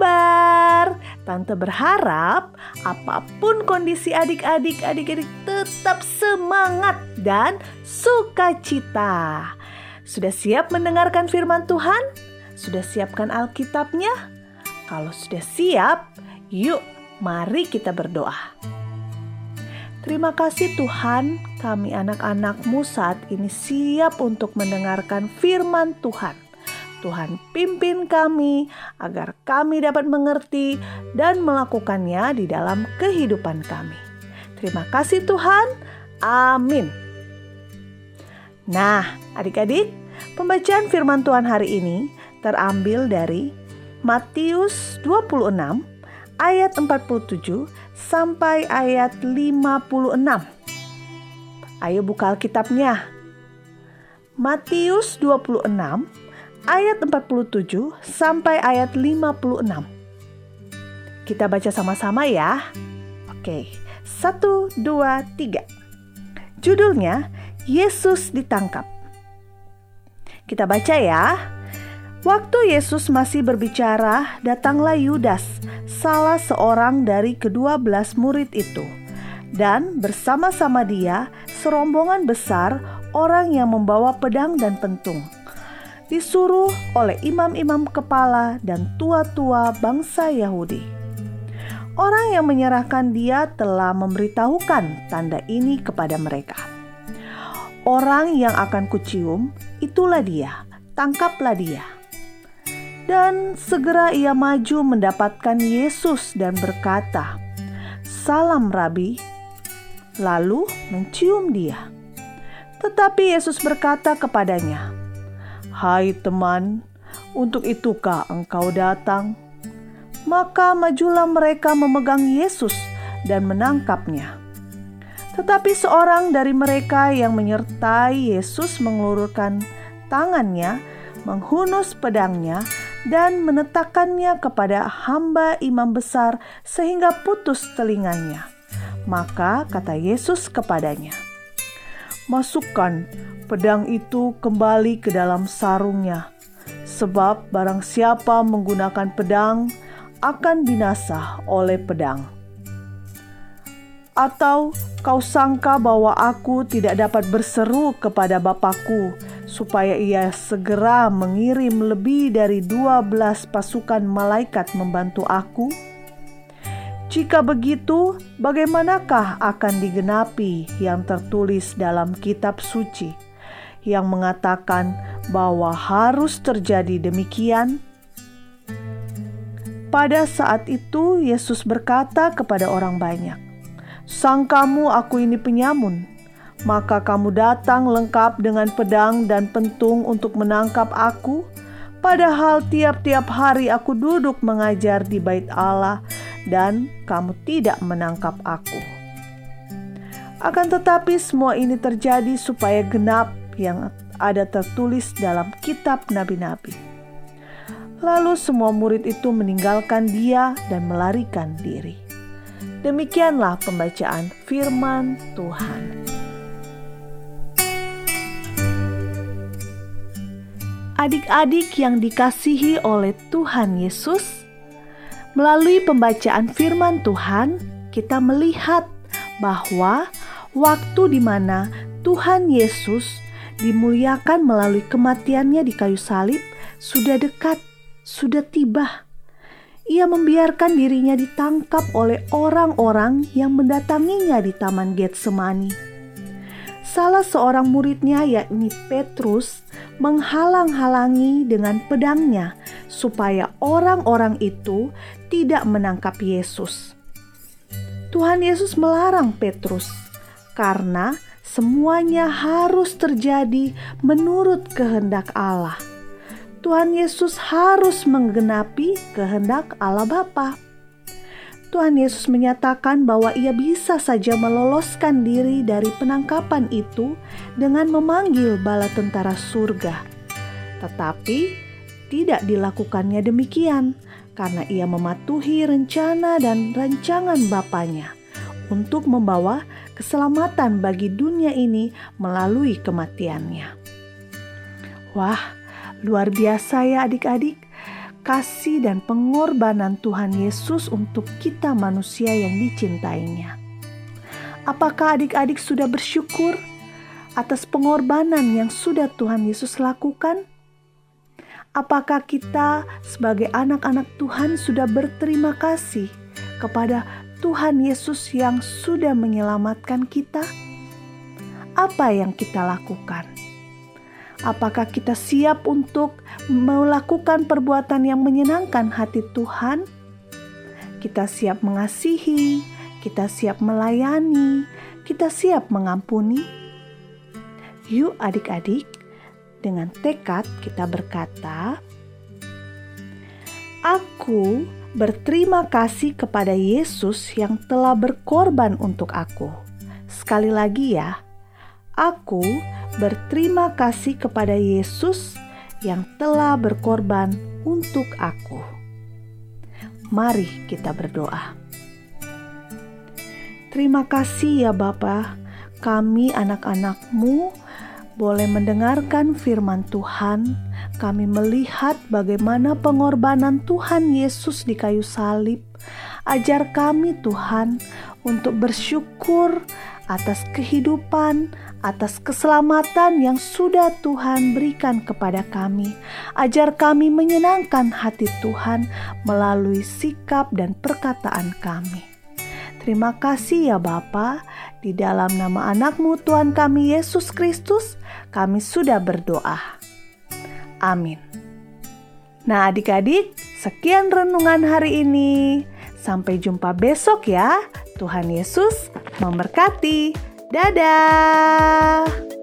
kabar? Tante berharap apa pun kondisi adik-adik, adik-adik tetap semangat dan sukacita. Sudah siap mendengarkan firman Tuhan? Sudah siapkan Alkitabnya? Kalau sudah siap, yuk mari kita berdoa. Terima kasih Tuhan, kami anak-anakmu saat ini siap untuk mendengarkan firman Tuhan. Tuhan pimpin kami agar kami dapat mengerti dan melakukannya di dalam kehidupan kami. Terima kasih Tuhan. Amin. Nah, adik-adik, pembacaan firman Tuhan hari ini terambil dari Matius 26 ayat 47 sampai ayat 56. Ayo buka Alkitabnya. Matius 26 ayat 47 sampai ayat 56. Kita baca sama-sama ya. Oke, satu, dua, tiga. Judulnya, Yesus ditangkap. Kita baca ya. Waktu Yesus masih berbicara, datanglah Yudas, salah seorang dari kedua belas murid itu. Dan bersama-sama dia, serombongan besar orang yang membawa pedang dan pentung. Disuruh oleh imam-imam kepala dan tua-tua bangsa Yahudi. Orang yang menyerahkan dia telah memberitahukan tanda ini kepada mereka. Orang yang akan kucium, itulah dia, tangkaplah dia. Dan segera ia maju mendapatkan Yesus dan berkata, "Salam, Rabi." Lalu mencium dia. Tetapi Yesus berkata kepadanya, "Hai teman, untuk itukah engkau datang?" Maka majulah mereka memegang Yesus dan menangkapnya. Tetapi seorang dari mereka yang menyertai Yesus mengelurkan tangannya, menghunus pedangnya, dan menetakannya kepada hamba imam besar sehingga putus telinganya. Maka kata Yesus kepadanya, "Masukkan pedang itu kembali ke dalam sarungnya, sebab barang siapa menggunakan pedang akan binasa oleh pedang." Atau kau sangka bahwa aku tidak dapat berseru kepada Bapakku supaya ia segera mengirim lebih dari dua belas pasukan malaikat membantu aku? Jika begitu, bagaimanakah akan digenapi yang tertulis dalam kitab suci yang mengatakan bahwa harus terjadi demikian? Pada saat itu, Yesus berkata kepada orang banyak, "Sangkamu aku ini penyamun, maka kamu datang lengkap dengan pedang dan pentung untuk menangkap aku, padahal tiap-tiap hari aku duduk mengajar di bait Allah dan kamu tidak menangkap aku. Akan tetapi semua ini terjadi supaya genap yang ada tertulis dalam kitab nabi-nabi. Lalu semua murid itu meninggalkan dia dan melarikan diri. Demikianlah pembacaan firman Tuhan. adik-adik yang dikasihi oleh Tuhan Yesus, melalui pembacaan firman Tuhan, kita melihat bahwa waktu di mana Tuhan Yesus dimuliakan melalui kematiannya di kayu salib sudah dekat, sudah tiba. Ia membiarkan dirinya ditangkap oleh orang-orang yang mendatanginya di Taman Getsemani salah seorang muridnya yakni Petrus menghalang-halangi dengan pedangnya supaya orang-orang itu tidak menangkap Yesus. Tuhan Yesus melarang Petrus karena semuanya harus terjadi menurut kehendak Allah. Tuhan Yesus harus menggenapi kehendak Allah Bapa. Tuhan Yesus menyatakan bahwa ia bisa saja meloloskan diri dari penangkapan itu dengan memanggil bala tentara surga. Tetapi tidak dilakukannya demikian karena ia mematuhi rencana dan rancangan Bapaknya untuk membawa keselamatan bagi dunia ini melalui kematiannya. Wah, luar biasa ya adik-adik kasih dan pengorbanan Tuhan Yesus untuk kita manusia yang dicintainya. Apakah adik-adik sudah bersyukur atas pengorbanan yang sudah Tuhan Yesus lakukan? Apakah kita sebagai anak-anak Tuhan sudah berterima kasih kepada Tuhan Yesus yang sudah menyelamatkan kita? Apa yang kita lakukan? Apakah kita siap untuk melakukan perbuatan yang menyenangkan hati Tuhan? Kita siap mengasihi, kita siap melayani, kita siap mengampuni. Yuk, adik-adik, dengan tekad kita berkata, "Aku berterima kasih kepada Yesus yang telah berkorban untuk aku." Sekali lagi, ya, aku berterima kasih kepada Yesus yang telah berkorban untuk aku. Mari kita berdoa. Terima kasih ya Bapa, kami anak-anakmu boleh mendengarkan firman Tuhan, kami melihat bagaimana pengorbanan Tuhan Yesus di kayu salib. Ajar kami Tuhan untuk bersyukur atas kehidupan, atas keselamatan yang sudah Tuhan berikan kepada kami. Ajar kami menyenangkan hati Tuhan melalui sikap dan perkataan kami. Terima kasih ya Bapa, di dalam nama anakmu Tuhan kami Yesus Kristus, kami sudah berdoa. Amin. Nah adik-adik, sekian renungan hari ini. Sampai jumpa besok ya. Tuhan Yesus memberkati. Dadah.